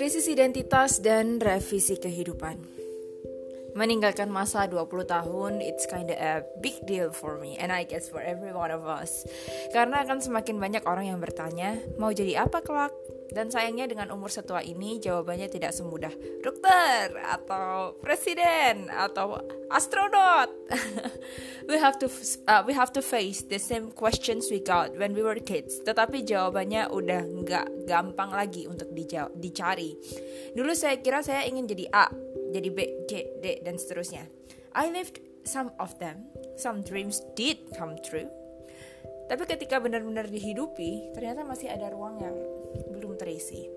Krisis identitas dan revisi kehidupan. Meninggalkan masa 20 tahun, it's kinda a big deal for me and I guess for every one of us. Karena akan semakin banyak orang yang bertanya, mau jadi apa kelak? Dan sayangnya dengan umur setua ini jawabannya tidak semudah dokter atau presiden atau astronot. we have to uh, we have to face the same questions we got when we were kids. Tetapi jawabannya udah nggak gampang lagi untuk dicari. Dulu saya kira saya ingin jadi A, jadi B, C, D dan seterusnya. I lived some of them. Some dreams did come true. Tapi ketika benar-benar dihidupi, ternyata masih ada ruang yang terisi.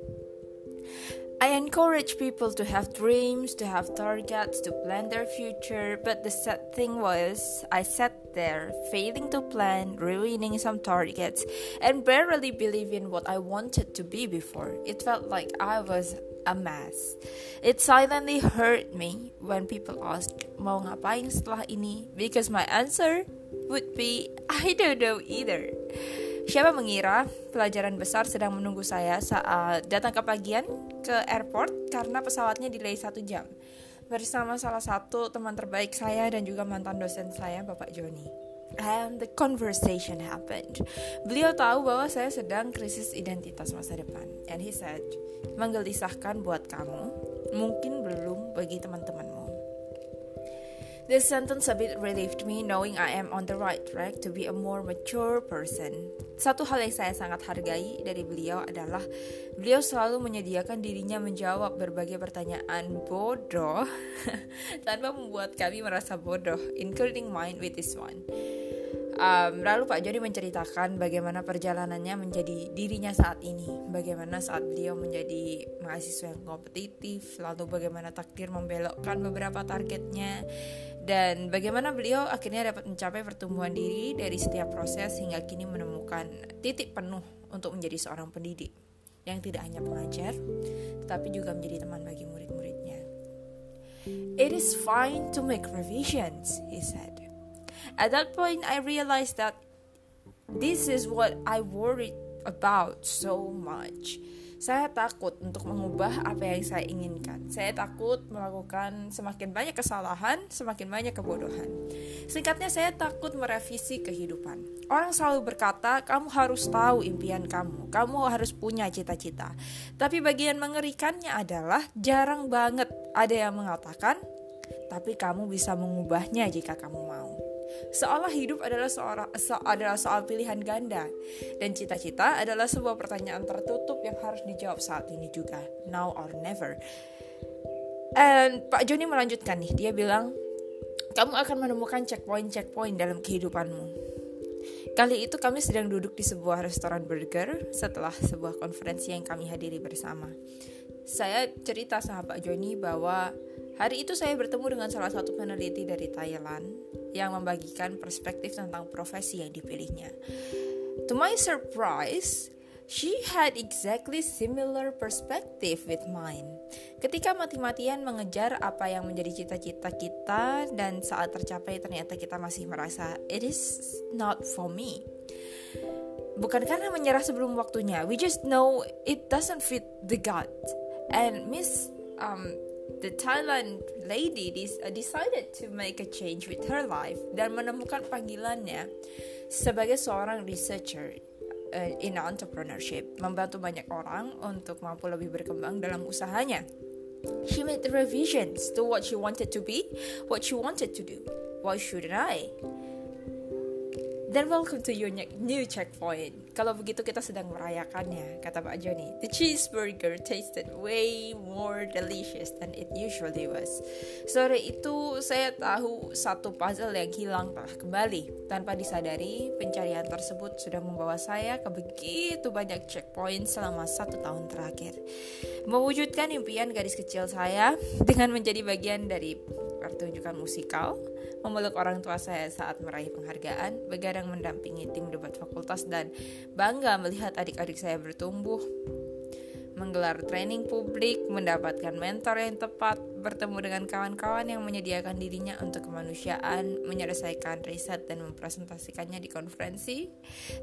I encourage people to have dreams, to have targets, to plan their future, but the sad thing was, I sat there, failing to plan, ruining some targets, and barely believing what I wanted to be before. It felt like I was a mess. It silently hurt me when people asked, mau ngapain setelah ini? Because my answer would be, I don't know either. Siapa mengira pelajaran besar sedang menunggu saya saat datang ke pagian ke airport karena pesawatnya delay satu jam bersama salah satu teman terbaik saya dan juga mantan dosen saya Bapak Joni. And the conversation happened. Beliau tahu bahwa saya sedang krisis identitas masa depan. And he said, menggelisahkan buat kamu, mungkin belum bagi teman-temanmu. This sentence a bit relieved me knowing I am on the right track to be a more mature person. Satu hal yang saya sangat hargai dari beliau adalah beliau selalu menyediakan dirinya menjawab berbagai pertanyaan bodoh tanpa membuat kami merasa bodoh, including mine with this one. Um, lalu Pak Jody menceritakan bagaimana perjalanannya menjadi dirinya saat ini, bagaimana saat beliau menjadi mahasiswa yang kompetitif, lalu bagaimana takdir membelokkan beberapa targetnya, dan bagaimana beliau akhirnya dapat mencapai pertumbuhan diri dari setiap proses hingga kini menemukan titik penuh untuk menjadi seorang pendidik yang tidak hanya pengajar, tetapi juga menjadi teman bagi murid-muridnya. It is fine to make revisions, he said. At that point, I realized that this is what I worried about so much. Saya takut untuk mengubah apa yang saya inginkan. Saya takut melakukan semakin banyak kesalahan, semakin banyak kebodohan. Singkatnya, saya takut merevisi kehidupan. Orang selalu berkata, "Kamu harus tahu impian kamu, kamu harus punya cita-cita." Tapi bagian mengerikannya adalah jarang banget ada yang mengatakan, "Tapi kamu bisa mengubahnya jika kamu mau." Seolah hidup adalah seorang so, adalah soal pilihan ganda dan cita-cita adalah sebuah pertanyaan tertutup yang harus dijawab saat ini juga, now or never. And Pak Joni melanjutkan nih, dia bilang, kamu akan menemukan checkpoint-checkpoint dalam kehidupanmu. Kali itu kami sedang duduk di sebuah restoran burger setelah sebuah konferensi yang kami hadiri bersama. Saya cerita sama Pak Joni bahwa hari itu saya bertemu dengan salah satu peneliti dari Thailand yang membagikan perspektif tentang profesi yang dipilihnya. To my surprise, she had exactly similar perspective with mine. Ketika mati-matian mengejar apa yang menjadi cita-cita kita dan saat tercapai ternyata kita masih merasa it is not for me. Bukan karena menyerah sebelum waktunya, we just know it doesn't fit the gut and Miss um, the Thailand lady uh, decided to make a change with her life dan menemukan panggilannya sebagai seorang researcher uh, in entrepreneurship, membantu banyak orang untuk mampu lebih berkembang dalam usahanya. She made revisions to what she wanted to be, what she wanted to do. Why shouldn't I? Then welcome to your new checkpoint. Kalau begitu kita sedang merayakannya, kata Pak Joni. The cheeseburger tasted way more delicious than it usually was. Sore itu saya tahu satu puzzle yang hilang telah kembali. Tanpa disadari, pencarian tersebut sudah membawa saya ke begitu banyak checkpoint selama satu tahun terakhir. Mewujudkan impian gadis kecil saya dengan menjadi bagian dari pertunjukan musikal, memeluk orang tua saya saat meraih penghargaan, begadang mendampingi tim debat fakultas dan bangga melihat adik-adik saya bertumbuh. Menggelar training publik, mendapatkan mentor yang tepat, bertemu dengan kawan-kawan yang menyediakan dirinya untuk kemanusiaan, menyelesaikan riset dan mempresentasikannya di konferensi.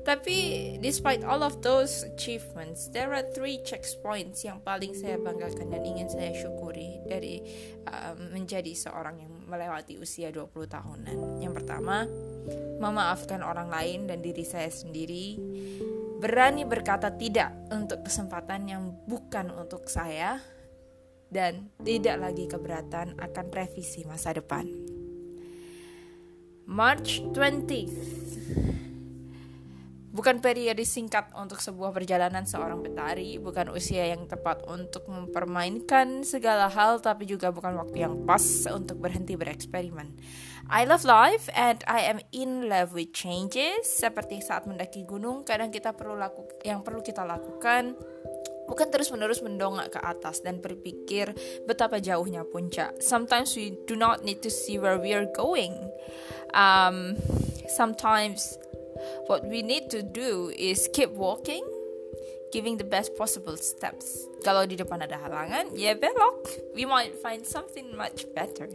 Tapi despite all of those achievements, there are three checkpoints yang paling saya banggakan dan ingin saya syukuri dari uh, menjadi seorang yang melewati usia 20 tahunan. Yang pertama, memaafkan orang lain dan diri saya sendiri berani berkata tidak untuk kesempatan yang bukan untuk saya dan tidak lagi keberatan akan revisi masa depan. March 20 Bukan periode singkat untuk sebuah perjalanan seorang petari, bukan usia yang tepat untuk mempermainkan segala hal, tapi juga bukan waktu yang pas untuk berhenti bereksperimen. I love life and I am in love with changes. Seperti saat mendaki gunung, kadang kita perlu laku yang perlu kita lakukan bukan terus-menerus mendongak ke atas dan berpikir betapa jauhnya puncak. Sometimes we do not need to see where we are going. Um, sometimes What we need to do is keep walking, giving the best possible steps. Kalau di depan ada halangan, ya belok. We might find something much better.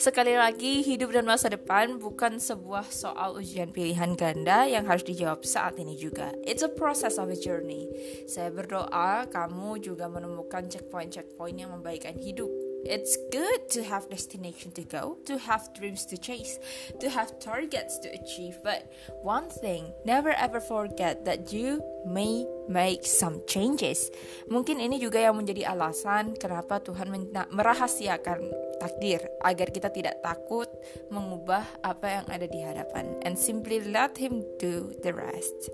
Sekali lagi, hidup dan masa depan bukan sebuah soal ujian pilihan ganda yang harus dijawab saat ini juga. It's a process of a journey. Saya berdoa kamu juga menemukan checkpoint-checkpoint yang membaikkan hidup it's good to have destination to go, to have dreams to chase, to have targets to achieve. But one thing, never ever forget that you may make some changes. Mungkin ini juga yang menjadi alasan kenapa Tuhan merahasiakan takdir agar kita tidak takut mengubah apa yang ada di hadapan and simply let him do the rest.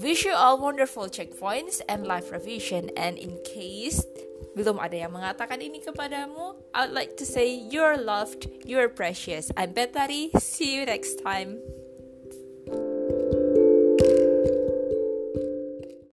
Wish you all wonderful checkpoints and life revision and in case belum ada yang mengatakan ini kepadamu, I'd like to say you're loved, you're precious. I'm Betari, see you next time.